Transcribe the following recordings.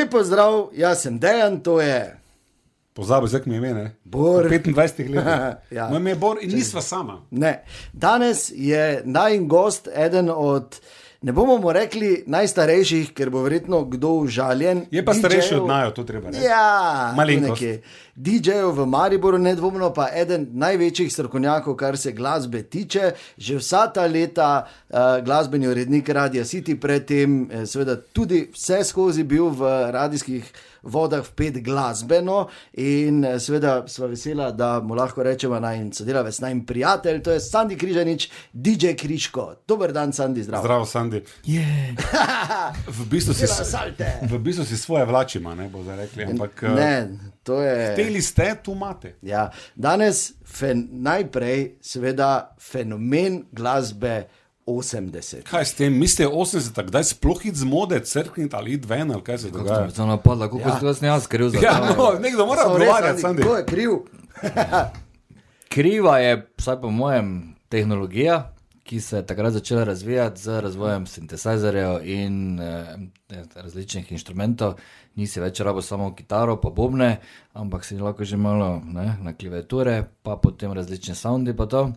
Lepo zdrav, jaz sem Dejan, to je. Pozabi, zdaj mi je ime. Bor. Po 25 letih. Ja. Moje ime je Bor in nisva sama. Ne. Danes je najin gost eden od, ne bomo mu rekli najstarejših, ker bo verjetno kdo užaljen. Je pa starejši od najo, to treba reči. Ja, Malenkost. DJ-jev v Mariboru, nedvomno pa eden največjih strokovnjakov, kar se glasbe tiče. Že vsa ta leta uh, glasbeni urednik Radia City, predtem eh, seveda tudi vse skozi bil v radijskih vodah vpet glasbeno in eh, seveda sva vesela, da mu lahko rečemo naj sodelavec, naj prijatelj, to je Sandy Križanič, DJ Kriško. Dober dan, Sandy, zdrav. Zdravo, Sandi. V bistvu si, v bistvu si svoje vlačima, ne bo zdaj rekli. Ampak eh, Ne, to je. teli ste, tu imate. Ja, danes fen, najprej, seveda, fenomen glasbe 80. Kaj s tem, mislite 80, kdaj sploh id z mode, crkniti ali id ven, ali kaj se dogaja? To je napadlo, kako Ja. ja. jaz ne jaz kriv za Ja, to. no, nekdo mora odgovarjati, Sandi. Kdo je kriv? Kriva je, vsaj po mojem, tehnologija, ki se je takrat začela razvijati z razvojem sintesajzerjev in eh, različnih inštrumentov. Nisi več rabo samo kitaro, pa bobne, ampak si lahko že malo ne, na klaviature, pa potem različne soundi. Pa to.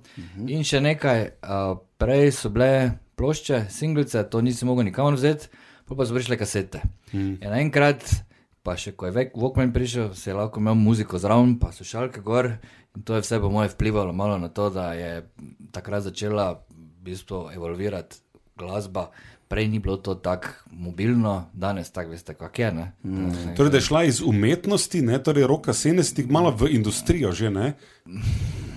in še nekaj, a, prej so bile plošče, singlice, to nisi mogel nikamor vzeti, pol pa so prišle kasete. In naenkrat Pa še ko je Walkman prišel, si je lahko imel muziko zraven, pa slušalke gor. To je vse po mojem vplivalo malo na to, da je takrat začela v bistvu evolvirati glasba. Prej ni bilo to tako mobilno, danes tako veste, kako je. Ne? Mm. Torej, da je šla iz umetnosti, ne, torej roka 70, malo v industrijo že, ne?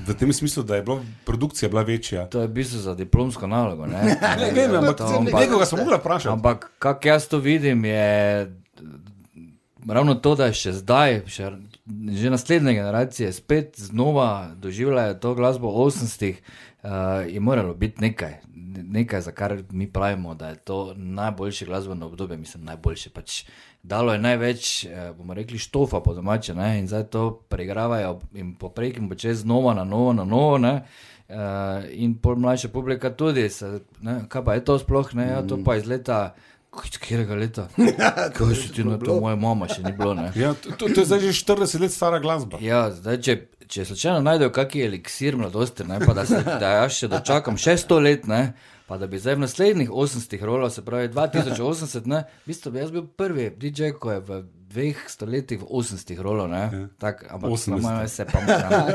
V tem smislu, da je bila produkcija bila večja. To je v bistvu za diplomsko nalogo. Ne, Ne, vem, ampak To, nekoga sem mogla vprašati. Ampak kako jaz to vidim, je ravno to, da še zdaj, še, že naslednje generacije spet znova doživljajo to glasbo 80-ih, uh, je moralo biti nekaj. Nekaj, za kar mi pravimo, da je to najboljše glasbeno obdobje, mislim, najboljše. Pač dalo je največ, eh, bomo rekli, štofa po domače, ne? in zdaj to preigravajo in poprek in počez znova na novo, na novo. Ne? Uh, in pol mlajša publika tudi, se, ne, kaj pa je to sploh, ne, ja, to pa iz leta, iz katerega leta? Kaj si ti na to, moja mama še ni bilo, ne. Ja, to, to, je zdaj že 40 let stara glasba. Ja, zdaj, če, če slučajno najdejo kakšen eliksir mladosti, ne, pa da, se, da jaz še dočakam 600 let, ne, pa da bi zdaj v naslednjih 80 rolov, se pravi 2080, ne, v bistvu bi jaz bil prvi DJ, ko je v dveh stoletjih v 80 rolov, ne, tak, ampak 80. po mojem se pa moram,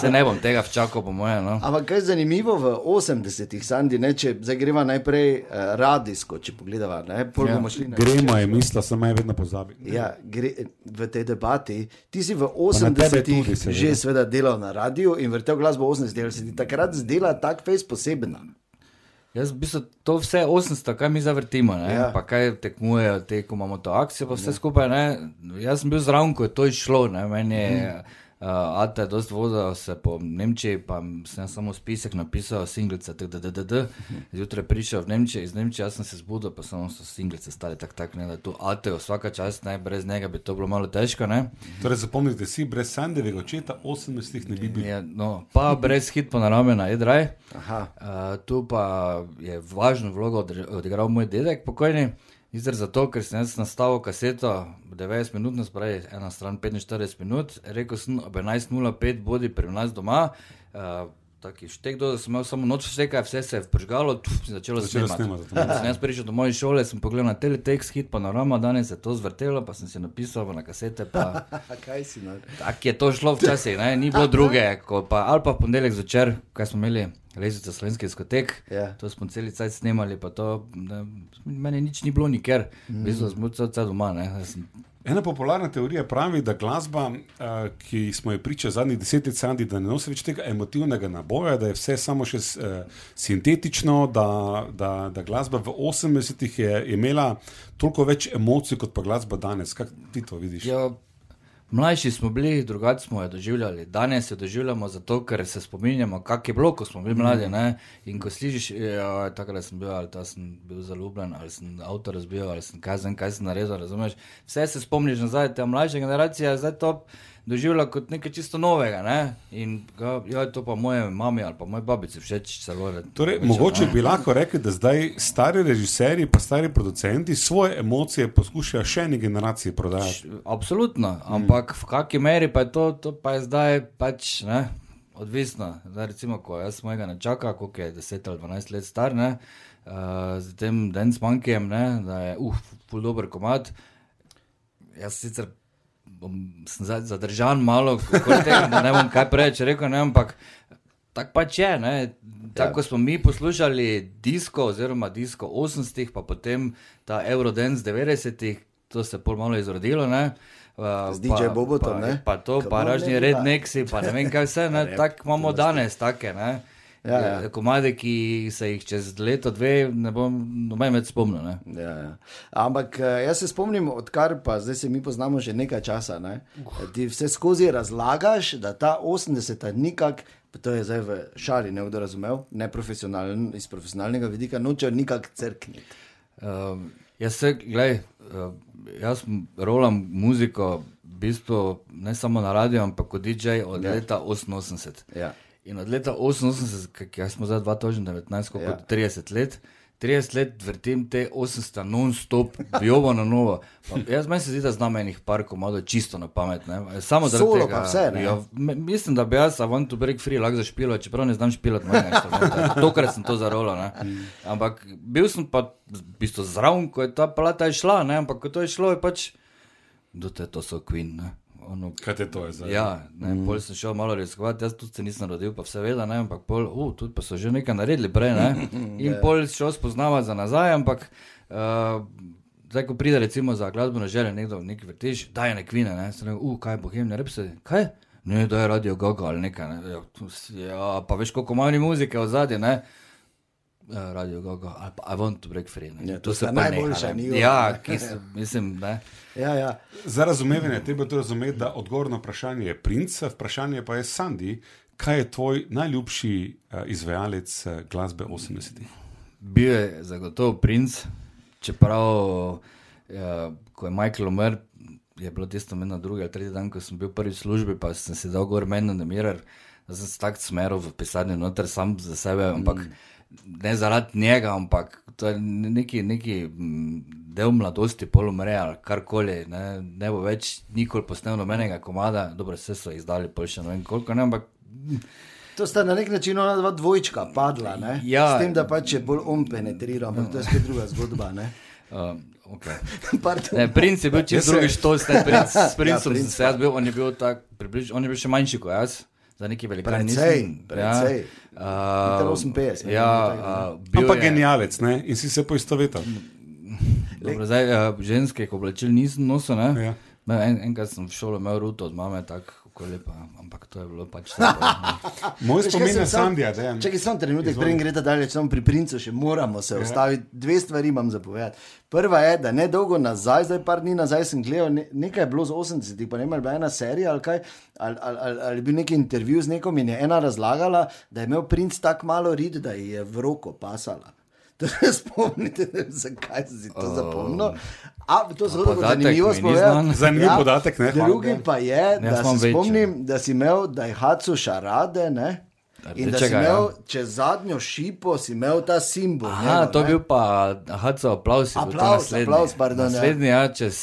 se ne bom tega včakal, po mojem, no. Ampak kaj je zanimivo v 80-ih, Sandy, ne, če zdaj greva najprej uh, radijsko, če pogledava, ne, pol Ja. bomo šli na Gremo je mislila, sem je vedno pozabil. Ja, gre, v tej debati. Ti si v na tebe 80-ih tudi, seveda. že seveda delal na radiju in vrtel glasbo 80-ih, ali se ti takrat zdela tak fejs posebna? Jaz v bistvu to vse 800, kaj mi zavrtimo, ne? Ja. Pa kaj tekmujejo, te, ko imamo to akcijo, pa vse ja. skupaj. Ne? Jaz sem bil zraven, ko je to išlo. Ne? Meni je Mhm. Uh, Ate dost vozil se po Nemčiji, pa sem samo spisek napisal, singlice, tako da, da, da, da. Zjutraj prišel v Nemčijo, iz Nemčije, jaz sem se zbudil, pa samo so singlice stali tako, tak, ne, da tu Ate, vsaka čast, ne, brez njega bi to bilo malo težko, ne. Torej, zapomnite si, brez Sandevega očeta 80 ne bi bil. Ja, no, pa brez hit po narame na Edraj. Aha. Uh, tu pa je važno vlogo odigral moj dedek, pokojni. Zdaj zato, ker sem jaz nastavil kaseto 90 minut, spravi ena stran 45 minut, rekel sem ob 11.05 bodi pri nas doma. Uh, Taki štek, da sem imel samo noč šteka, vse se je vržgalo, tuf, in začelo Začelo snemati. snemati, Ko Sem jaz prišel do moje šole, sem pogledal na teletext, hit panorama, danes se je to zvrtelo, pa sem si napisal na kasete. Pa, Kaj si na? Tako je to šlo včasih, ne? ni bilo druge, pa, ali pa v ponedeljek zvečer, kaj smo imeli, lezica slovenski diskotek. Ja. To smo cel cel snemali, pa to, da, meni nič ni bilo nikjer, v bistvu smo cel cel doma. Ne? Sem- Ena popularna teorija pravi, da glasba, uh, ki smo jo priča zadnjih deset let, Sandi, da ne nosi več tega emotivnega naboja, da je vse samo še uh, sintetično, da, da, da glasba v 80-ih je imela toliko več emocij kot pa glasba danes. Kako ti to vidiš? Ja, mlajši smo bili, drugače smo jo doživljali. Danes jo doživljamo zato, ker se spominjamo, kako je bilo, ko smo bili mladi. Ne? In ko slišiš, takrat sem bil, ali ta sem bil zaljubljen, ali sem avto razbil, ali sem kazen, kaj sem naredil, razumeš. Vse se spomniš nazaj, ta mlajša generacija, zdaj to doživljala kot nekaj čisto novega. Ne? In ga, ja, to pa moje mami ali pa moje babice všeč celo. Torej, mogoče bi lahko rekli, da zdaj stari režiserji pa stari producenti svoje emocije poskušajo še eni generaciji prodajati. Absolutno, ampak v kakšni meri pa je to, to pa je zdaj pač ne, odvisno. Zdaj, recimo, ko jaz mojega ne čaka, koliko je 10 ali 12 let star, ne, uh, z tem Dance Monkeyjem, ne, da je uf, ful dober komat. Jaz sicer sem zdaj zadržan malo, tega, da ne bom kaj preveč rekel, ne, ampak tako pač je. Ne. Tako smo mi poslušali disko, oziroma disko 80-ih, pa potem ta Eurodance 90-ih, to se je pol malo izrodilo. Ne. Uh, Z DJ Bobotom, pa, ne? pa to, Come pa pa. redneksi, pa ne vem kaj vse, ne, tako imamo danes take, ne. Ja, ja. Komade, ki se jih čez leto, dve, ne bom noben več spomnil. Ne. Ja, ja. Ampak eh, jaz se spomnim, odkar pa zdaj se mi poznamo že nekaj časa. Ne? Ti vse skozi razlagaš, da ta 80-ta nikak, to je zdaj v šali, ne kdo razumel, ne profesionalen, iz profesionalnega vidika, nočejo nikak crkniti. Uh, jaz se, gledaj, uh, jaz rolam muziko, v bistvu ne samo na radiju, ampak kot DJ od ja. leta 88. Ja. In od leta 88, ki jaz smo zdaj 2019, kot Ja. ja. 30 let. 30 let vrtim te 800 non-stop, bijovo na novo. Pa jaz meni se zdi, da znam enih par komadov čisto na pamet. Ne? Samo zaradi Solo tega, vse, ne? Ja, mislim, da bi jaz avant to break free lahko zašpilal, čeprav ne znam špilati. Tokrat sem to zarolo. Ne? Ampak bil sem pa v bistvu zraven, ko je ta plata išla, ne? ampak ko to je šlo, je pač, kdo te to so Queen. Ne? Ono, Kaj te to je zdaj? Ja, ne, mm. pol sem šel malo raziskovati, jaz tudi se nisem rodil, pa vse vedel, ne, ampak pol, uh, tudi pa so že nekaj naredili prej, ne. In pol šel spoznavati za nazaj, ampak uh, zdaj, ko pride recimo za glasbeno željo, nekdo nekaj vrtiš, daj ne kvine, ne, sem rekel, uh, kaj bohemne repse, kaj? Ne, da je radio gogo ali nekaj, ne. Ja, ja, pa veš, koliko manj muzike v zadnji, ne. Ja, Radio Gogo, ali pa I want to break free. Ne. Ja, to se pa neha, najboljša njihova. Ja, ki so, mislim, ne. Ja, ja. Za razumevanje treba to razumeti, da odgovor na vprašanje je princ, vprašanje pa je Sandy. Kaj je tvoj najljubši uh, izvajalec uh, glasbe 80-ih? Bil je zagotovo princ, čeprav ja, ko je Michael umrl, je bilo tisto meni na drugi ali tretji dan, ko sem bil prvi v službi, pa sem se dal gor meni na mirer, da sem se tako smeril v pisarni noter sam za sebe, ampak ne zaradi njega, ampak to je neki, neki mm, del mladosti, polumre ali karkoli, ne, ne bo več nikoli posnel nobenega komada, dobro, vse so izdali, pol še ne vem koliko, ne, ampak To sta na nek način ona dva dvojčka padla, ne? Ja. s tem, da pač je bolj on penetriral, ampak to je spet druga zgodba. ne. uh, okay. Ne, princ je bil se- drugi štos, ne, princ, s princem Ja, ja, princ sem se jaz bil, on je bil tak, približ, on je bil še manjši kot jaz, za neki velikan Precej, nisem. precej. Ja, uh, 58, ja, nekaj uh, Ampak je, genialec, ne? In si se poistovetil. dobro, zdaj, uh, ženskih oblačil nisem nosil, ne. Ja. Ja. En, enkrat sem v šolo imel ruto od mame, tako lepa, ampak to je bilo pač tako. Moj Veš, kaj spomin sem na sam- Sandija, da je. Čakaj, samo trenutek, preden greš dalje, samo pri princu še moramo se ustaviti. Dve stvari imam za povedati. Prva je, da ne dolgo nazaj, zdaj par dni nazaj sem gledal, ne, nekaj je bilo z 80-ih, pa ne vem, ali je bila ena serija ali kaj, ali, ali, ali, ali je bil neki intervju z nekom in je ena razlagala, da je imel princ tako malo rid, da je v roko pasala. To se spomnite, ne zakaj sem si to Oh. zapomnil. A, to zelo dobro, podatek zanimivo mi ni spovedal. znan. Zanimiv podatek, ne. Drugi pa je, da Jaz imam se spomnim, da si imel Daihatsu šarade, ne? In da si Rdečega, imel ja. čez zadnjo šipo, si imel ta simbol. Aha, njegov, to je ne? bil pa, so aplaus. Aplavz, aplavz, pardon, ja. Naslednji, ja, čez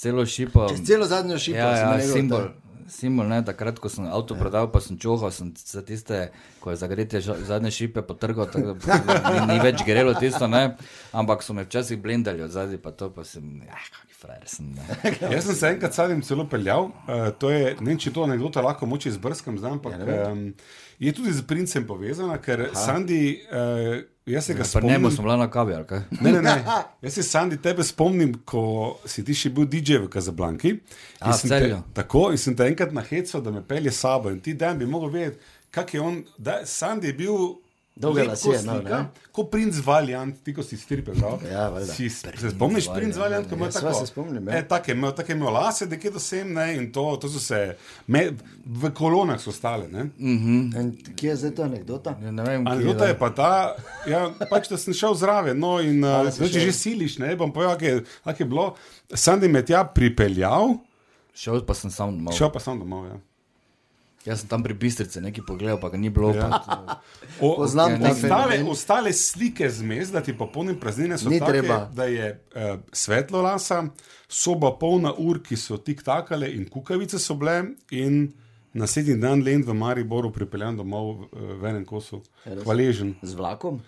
celo šipo. Čez celo zadnjo šipo. Ja, ja, simbol. ta- Simbol, ne, takrat, ko sem avto prodal, pa sem čohal, sem za tiste, ko je zagretje ža- zadnje šipe potrgal, tako da ni, ni več grelo tisto, ne. Ampak so me včasih blendali od zadaj, pa to pa sem, ah, kakšen frajer sem. Jaz sem se enkrat sadem celo peljal, uh, to je, ne vem, če to anekdota lahko moče izbrskam, znam, ampak Ja, um, je tudi z princem povezana, ker Sandy, uh, jaz se ga Ja, Pa njemu spomnim. smo bila na kavi, ali kaj? Ne, ne, ne. Jaz se Sandy tebe spomnim, ko si ti še bil DJ v Kazablanki. A, sem te, tako in sem te enkrat nahecal, da me pelje sabo. In ti dan bi mogel vedeti, kak je on. Da, Sandy je bil. Dolge lep lasje, ko no, ne? Ko princ Valiant, ti ko si stripe, prav? Ja, valjda. Si, se spomniš princ Valiant, ko ima Ja, tako? se spomnim, ja. E, tako je imel, tako je imel lase, nekje do sem, ne, in to, to so se, me, v kolonah so stale, ne. In Kje je zdaj ta anekdota? Ja, ne vem, kje Anekdota je pa ta, ja, pač, da sem šel zraven. No, in, uh, da si zdaj, če že siliš, ne bom povedal, kako je, kak je bilo. Sandy me tja pripeljal, Šel pa sem sam domov. Šel pa sem domov. Ja. Jaz sem tam pri Bistrici nekaj pogledal, pa ga ni bilo. Ja. Pa, O, Poznam ta ostale, ostale slike zmes, da ti popolnim praznine so Ni take, treba. da je uh, svetlo lasa, soba polna ur, ki so tik takale in kukavice so bile in naslednji dan len v Mariboru pripeljan domov uh, v enem kosu. Hvaležen Z vlakom?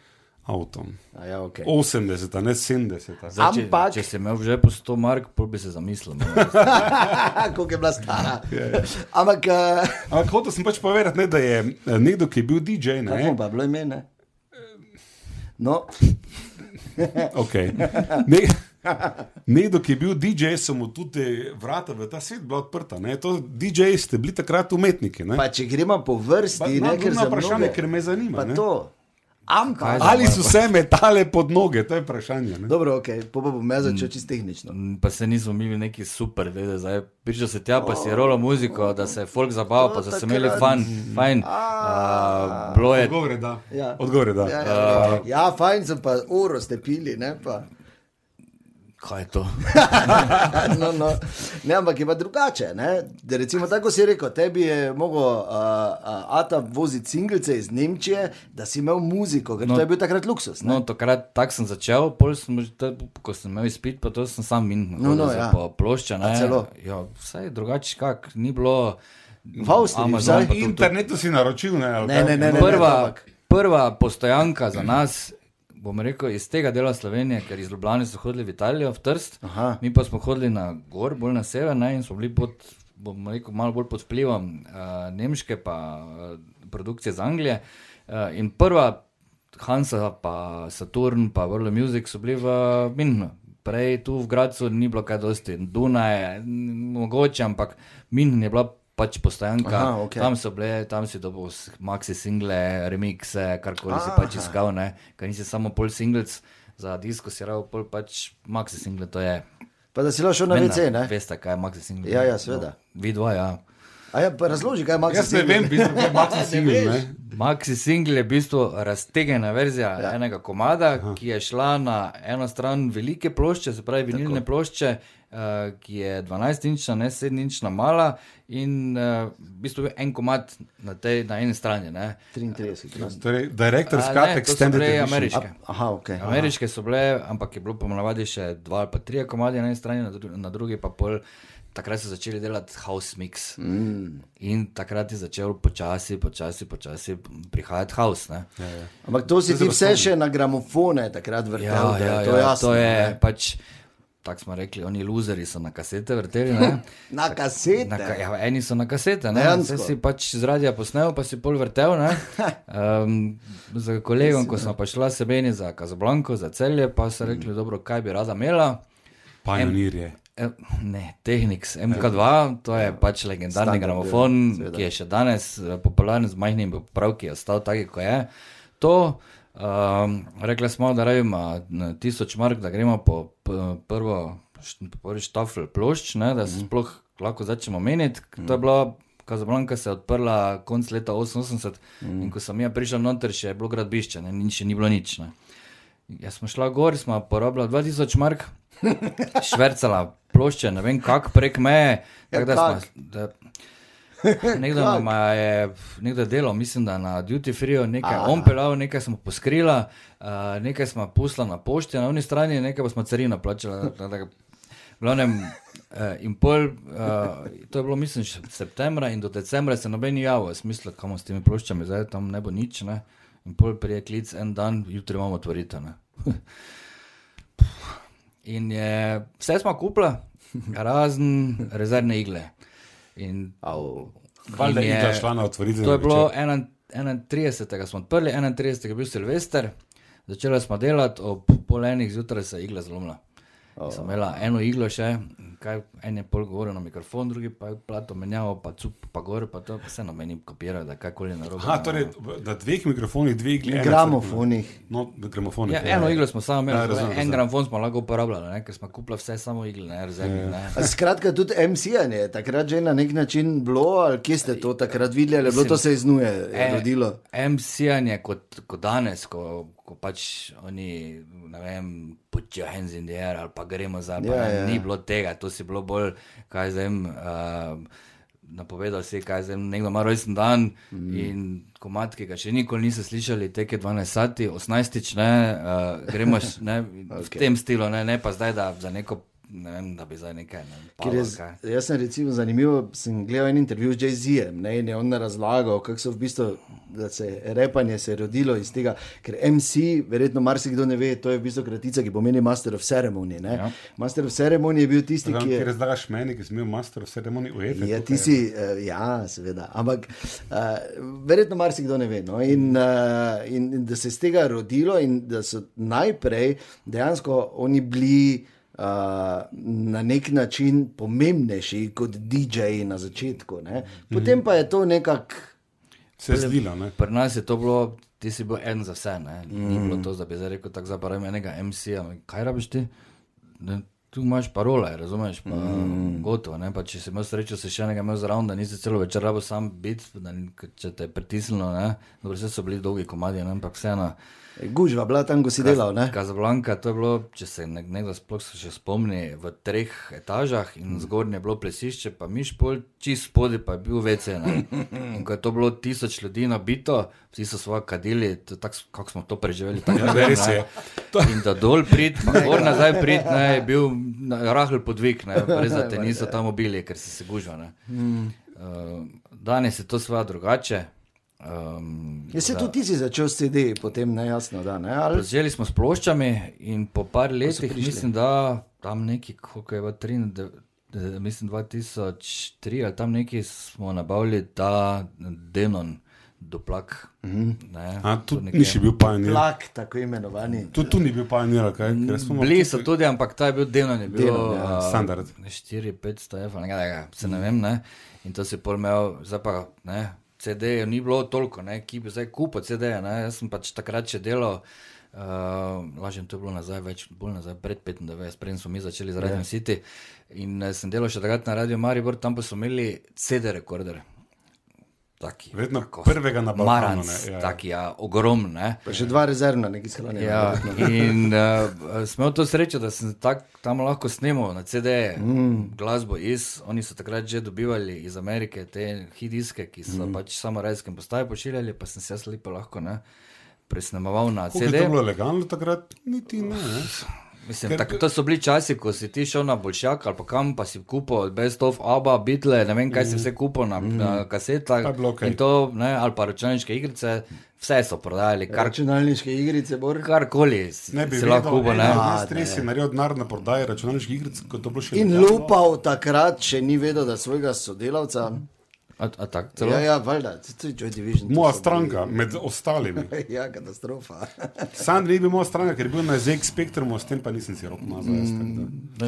Avtom. A Ja, okay. 80, ne 70. zdaj, če, Ampak- če si imel že po 100 mark, pol bi se zamislil. No. Kako je bila stara. Ampak, uh, Ampak hotel sem pač povedati, ne, da je eh, nekdo, ki je bil DJ, kako ne, pa je bilo ime? Ne? No, Okay. Ne, nekdo, ki je bil DJ, so mu tudi vrata v ta svet bila odprta. Ne. To DJ ste bili takrat umetniki. Ne. pa če gremo po vrsti, Pa, ne, na, ker vprašanje, mnoge- ker me zanima. Pa ne. to. Ampak, Ali so se metale pod noge, to je vprašanje. Ne. dobro, ok, pa bom jaz začel čisto tehnično. Pa se nismo imeli neki super, vedeti, zdaj prišel si tja, pa si rolo muziko, da se je folk zabaval, pa so se imeli fan, fajn. Bilo je Odgovor je da. Ja. Odgovor je da. Ja, ja, uh, ja, fajn sem pa uro ste pili, ne pa. Kaj je to? no, no. Ne, ampak je pa drugače. Ne? Da Recimo, tako si rekel, tebi je mogel uh, uh, Ata voziti singlice iz Nemčije, da si imel muziko, ker no, to je bil takrat luksus. Ne? No, takrat tak sem začel, pol sem, ta- ko sem imel izpit, pa to sem sam min, No, no, ja. plošča. Ne? Ja, vse je drugače, kak, ni bilo. V Avstriji Amazon vsaj? pa to- to- Internetu si naročil, ne? ali Ne, kaj? ne, ne, ne. prva, ampak- prva postojanka za nas, bom rekel, iz tega dela Slovenije, ker iz Ljubljana so hodili v Italijo, v Trst, Aha. mi pa smo hodili na gor, bolj na sever, ne, in smo bili pod, bom rekel, malo bolj pod vplivom uh, nemške pa uh, produkcije iz Anglije. Uh, in prva Hansa, pa Saturn, pa World of Music so bili v Minhnu. Prej tu v Gracu ni bilo kaj dosti, Dunaj, m, mogoče, ampak Minhen je bila pač postojanka. Aha, okej. Tam so bile, tam si dobil maxi single, remixe, karkoli si pač iskal, ne, ker nisi samo pol singles, za disko si rao pol pač maxi single, to je. Pa da si lahko šel na WC, ne? Veste, kaj je maxi single? Ja, ja, seveda. No, vi dva, ja. A ja, razloži, kaj je Max. Jaz ne vem, v bistvu, kaj je Maxi single. ne. Maxi single je v bistvu raztegnjena verzija ja. enega komada, Aha. ki je šla na eno stran velike plošče, se pravi vinilne Tako. plošče, uh, ki je 12-inčna, ne 7-inčna mala in uh, v bistvu je en komad na, tej, na eni strani. Ne. 33. ne? Torej, A so Extended bile Edition. ameriške. Aha, ok. Ameriške so bile, ampak je bilo ponavadi še dva ali pa tri komadi na eni strani, na, dru na drugi pa pol. Takrat so začeli delati house mix. Mm. In takrat je začel počasi, počasi, počasi prihajati house. Ne? Ja, ja. Ampak to si ti vse še na gramofone takrat vrtel, da je to jasno. to je ne? pač. Tako smo rekli, oni luzeri so na kasete vrteli. Ne? Na kasete. Na, ka- ja, eni so na kasete, ne? Saj si pač z radia posnel, pa si pol vrtel. ne. Um, za kolegom, ko smo pa šla sebeni za Kazablanko, za celje, pa so rekli, dobro, kaj bi rada imela. Pionir je. Ne, Technics MK2, to je pač legendarni Standard, gramofon, ja, seveda. ki je še danes eh, popularen z majhnimi popravki, je ostal taki, kot je. To, um, rekli smo, da rabimo tisoč mark, da gremo po prvo prvi štafel plošč, ne, da se sploh lahko začnemo meniti. To je bila. Kazablanka se je odprla konc leta 88 mm. in ko sem jaz prišel noter, še je bilo gradbišče, ne, še ni bilo nič. Ne. Jaz smo šla gor, smo porabila 2000 mark, švrcala plošče, ne vem kako prek meje. Ja, da kak? smo- da- Nekdo nam je nekdo delal, mislim, da na duty free, nekaj Aha. on pelal, nekaj smo poskrila, uh, nekaj smo pusla na pošti na oni strani, nekaj pa smo da- V glavnem, uh, in pol, uh, to je bilo, mislim, septembra in do decembra se noben javil, smisel, kam s temi ploščami, zdaj tam ne bo nič, ne. In pol prije klic en dan, jutri imamo otvoritev. ne. In je, vse smo kupili, razen rezervne igle. In Au. Valjda in je igla šla na otvoritveni To je bilo večer. 31. smo odprli, 31. je bil Silvester, začeli smo delati, ob pol enih zjutraj se je igla zlomila. Oh. Sem imela eno iglo še, kaj, en je pol govoril na mikrofon, drugi pa je plato menjal, pa cup, pa gor, pa to vse na meni kopira, da kakoli narobe. Aha, torej, na dveh mikrofonih, dve igli. ena Gramofonih. No, gramofonih. Ja, eno iglo smo samo imeli, Ja, ja, razumem, en razumem. gramofon smo lahko uporabljali, ne, ker smo kupili vse samo igle, ne, rezervne. Ne. A Skratka, tudi MC-janje je takrat že na nek način bilo, ali kje ste to takrat videli, ali je bilo to se iznuje, E, rodilo. MC-janje kot, kot danes, ko, ko pač oni, ne vem, put your hands in the air ali pa gremo za. Pa, Ja, ne, ja. Ni bilo tega, to si bilo bolj, kaj zdaj. Uh, Napovedal si, kaj zdaj nekdo ima rojsten dan mm. in komat, ki ga še nikoli niste slišali, teke 12 sati, 18, ne, uh, gremo ne, okay. v tem stilu, ne, ne pa zdaj, da za neko, ne vem, da bi zdaj nekaj. Ne, Ker Palo, je, kaj. jaz sem recimo zanimivo, sem gledal en intervju z Jay-Z-em ne, in je on razlagal, kako so v bistvu, da se je repanje se je rodilo iz tega, ker MC, verjetno marsikdo ne ve, to je v bistvu kratica, ki pomeni Master of Ceremony. ne. Ja. Master of Ceremony je bil tisti, Zdaj, ki ker je. razlagaš meni, ki sem bil master of ceremony v Efe. Ja, ti si, uh, ja, seveda. Ampak uh, verjetno marsikdo ne ve. No? In, uh, in, in da se je z tega rodilo, in da so najprej dejansko oni bili. Uh, na nek način pomembnejši kot DJ-ji na začetku. Ne? Potem pa je to nekako. Se je zdelo, ne? Pri nas je to bilo, ti si bil en za vse. Ne? Ni bilo to, da bi zdaj rekel, tako zapravim enega MC-ja. Kaj rabiš ti? Ne, tu imaš parole, razumeš? Pa, mm. Gotovo. Ne? Pa, če si imel srečo, si še enega imel zraven, da nisi celo večer rabo sam biti, če te je pritisnilo. ne. Dobro, vse so bili dolgi komadi, ne? ampak vseeno. Gužva, bila tam, ko si delal. Ne? Kazablanka, to je bilo, če se nek- nekdo sploh še spomni, v treh etažah in zgornje je bilo plesišče, pa miš pol, čist spodaj pa je bil vece. ne. In ko je to bilo tisoč ljudi nabito, vsi so svoje kadili, tako, kako smo to preživeli. tako ne. je. In da dol prid, pa gor nazaj prid, ne, je bil rahl podvig, ne, brez da te niso tam ubili, ker si se gužva. Uh, danes je to sva drugače. Um, Ja, se tudi ti si začel s CD, potem ne jasno, da ne. Ali, Začeli smo s ploščami in po par letih, mislim, da tam neki, koliko je bilo, 93, eh, mislim 2003 ali tam neki smo nabavili ta Denon doplak. Mm -hmm. ne, A, to tu ni še bil pionir. plak, tako imenovani. Tu, tu ni bil pionir, kaj? Smo Bili so tudi, ampak ta je bil je bil Denon, ja, a, standard. 4-500 evrov, nekaj takega, se ne vem, ne. In to si pol imel, zdaj pa, ne, CD-jev ni bilo toliko, ne, ki bi zdaj kupil CD-je, ne, jaz sem pač takrat še delal. Uh, lažem, to je bilo nazaj, več, bolj nazaj, pred 95, preden smo mi začeli z Radio yeah. City. In uh, sem delal še takrat na Radio Maribor, tam pa smo imeli CD-rekorder. Taki. Vedno tako, prvega na Balkanu, Marans, ne, ja, ja. taki, ja, ogromen, ne. Pa še dva rezervna, neki shranijo. Ja, in uh, smo imeli to srečo, da sem tak, tam lahko snimal na CD-je mm. glasbo iz. Oni so takrat že dobivali iz Amerike te hidiske, ki so mm. pač samo rajskem postaje pošiljali, pa sem se jaz lepo lahko ne, presnemoval na Kako je CD. to bilo legalno takrat? Niti ne. ne. Mislim, Ker- tak, to so bili časi, ko si ti šel na Bolšjak ali pa kam, pa si kupil Best of Abba, Beatle, ne vem kaj si vse kupil na, mm. na kasetah. Bilo okej. In to, ne, ali pa računalniške igrice, vse so prodajali, kar, Računalniške igrice, bor. karkoli Ne bi lahko kupil. ne. Ne, stres je naredil denar na prodaji računalniških igric, kot to bilo še In lupal takrat, še ni vedel, da svojega sodelavca. A, a tak, celo? Ja, ja, valjda, to je Joy Division. Moja stranka, med ostalimi. bili- Ja, katastrofa. Sam bil moja stranka, ker je bil na ZX Spektrumu, s tem pa nisem si nazaj. jaz, tako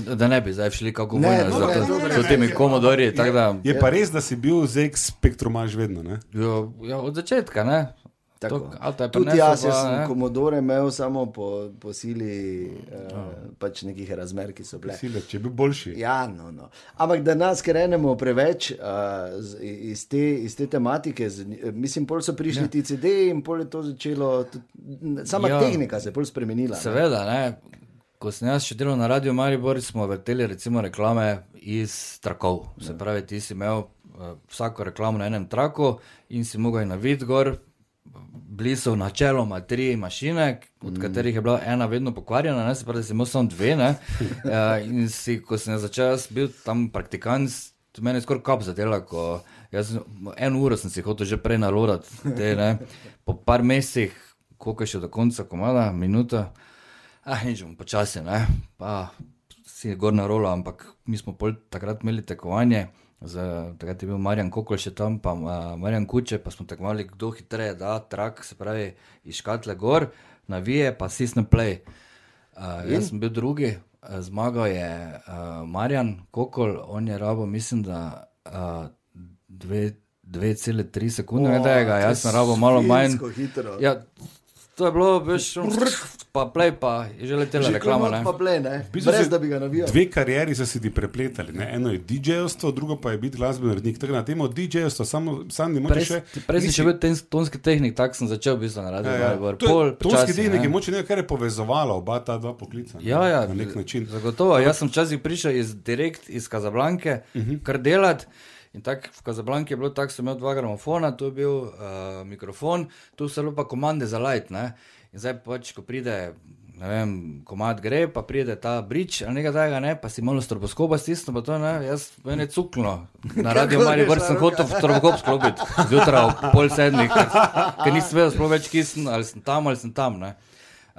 da. Da, ne bi zdaj šli kako vojna ne, temi tako da- Je pa res, da si bil ZX Spektrumaš vedno, ne? Jo, ja, od začetka, ne? Tako. To, Tudi jaz, pa, sem ne. komodore imel samo po, po sili uh, pač nekih razmer, ki so bile. Sile, če je bil boljši. Ja, no, no. Ampak da nas krenemo preveč z, iz, te, iz te tematike, z, mislim, pol so prišli ja. ti CD in pol je to začelo, tudi, sama Ja. ja. tehnika se je pol spremenila. ne. Seveda, ne. Ko sem jaz še delal na Radio Maribor, smo vrteli recimo reklame iz trakov. Se pravi, ti si imel uh, vsako reklamo na enem traku in si mogel na vid gor. Bili so načeloma tri mašine, od katerih je bila ena vedno pokvarjena, ne, se pravi, da si imel samo dve. ne. Uh, in si, ko sem začel, jaz bil tam praktikant, meni je skoraj kap zadela, ko jaz eno uro sem si hotel že prej nalodati. Te, ne. po par mesecih, koliko je še do konca komada, minuta, ah, nič bom počasi, ne. Pa si je gor na rolo, ampak mi smo pol takrat imeli tekovanje. Z, takrat je bil Marjan Kokol še tam, pa uh, Marjan Kuče, pa smo tekmovali, kdo hitreje da trak, se pravi, iz škatle gor, navije, pa sisne play. Uh, jaz sem bil drugi, uh, zmagal je uh, Marjan Kokol, on je rabo, mislim, da uh, dve- 2,3 sekunde, oh, da je ga, jaz sem rabo malo manj. hitro. Ja, to je bilo, veš, pa play, pa je že letela reklama. Že pa play, ne? V bistvu Brez si- da bi ga navijal. Dve karieri so se ti prepletali. Ne? Eno je DJ-ovstvo, drugo pa je biti glasbeni urednik. Tako na temo DJ-ovstva samo sam ne moreš še. prej nisi- še bil ten, tonski tehnik, tako sem začel v bistvu na radiju. Ja, Ja, Pol, Tonski tehnik je ne. moče nekaj, kar je povezovalo oba ta dva poklica. ne. Ja, ja, na nek način. Zagotovo. Jaz sem včasih prišel iz, direkt iz Kazablanke, uh Mhm. -huh. kar delati. In tako v Kazablanki je bilo tako, sem imel dva gramofona, tu je bil uh, mikrofon, tu so bile pa komande za light. Ne? In zdaj pač, ko pride, ne vem, komad gre, pa pride ta brič ali nekaj takega, ne? pa si malo stroboskopa stisnil, pa to ne, jaz meni je cuklo. Na greš Brž na sem hotel stroboskop sklopiti, zjutraj ob pol sedmih, ker, ker nisem vedel sploh več, kje sem, ali sem tam ali sem tam. Ne?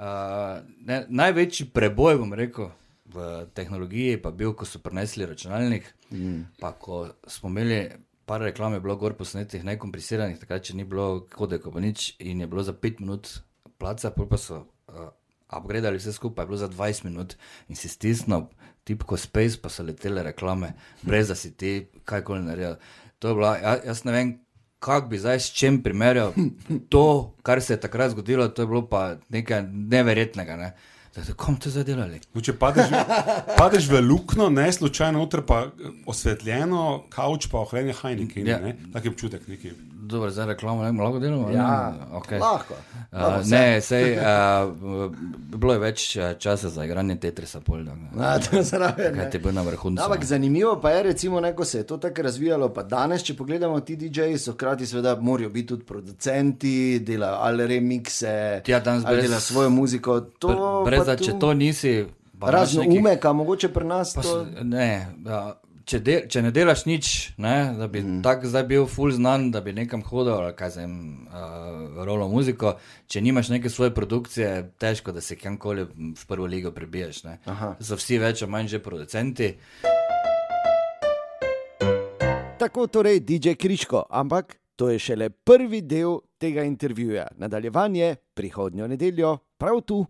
Uh, ne, največji preboj, bom rekel, v tehnologiji pa bil, ko so prenesli računalnik. Mm. Pa ko smo imeli par reklam, je bilo gor posnetih, nekomprisiranih, takrat če ni bilo kodeka, pa nič, in je bilo za 5 minut placa, pa so uh, upgradali vse skupaj, je bilo za 20 minut in si stisnil tipko Space, pa so letele reklame, brez da si ti kajkoli naredil. To je bila, ja, jaz ne vem. Kako bi zdaj s čim primerjal to, kar se je takrat zgodilo, to je bilo pa nekaj neverjetnega. Ne? Zdaj, kom to zdaj delali? No, če padeš, padeš v luknjo, ne slučajno, noter pa eh, osvetljeno, kavč pa ohranjanje hajnike. Ja. Ja. Tak je občutek neki. Dobro, zdaj reklamo, ne lahko delamo. Ja, ne? okay. lahko. Lahko Uh, ne, sej, uh, bilo je več uh, časa za igranje Tetrisa, pol, da, Na, to zraven, ne. kaj ti bo na vrhuncu. Ampak zanimivo pa je, recimo, ne, ko se je to tako razvijalo. Pa danes, če pogledamo, ti DJ-ji so hkrati, seveda, morajo biti tudi producenti, delajo ali remikse, Ja, ali delajo svojo muziko. To, Br- Brez tu- če to nisi. Razno umeka, mogoče pri nas Pa, to. ne, ja, če, del, če ne delaš nič, ne, da bi mm. tako zdaj bil full znan, da bi nekam hodil, ali kaj za uh, rolo muziko, če nimaš neke svoje produkcije, težko, da se kamkoli v prvo ligo prebiješ. So vsi več ali manj že producenti. Tako torej DJ Kriško, ampak to je šele prvi del tega intervjuja. Nadaljevanje prihodnjo nedeljo, prav tu.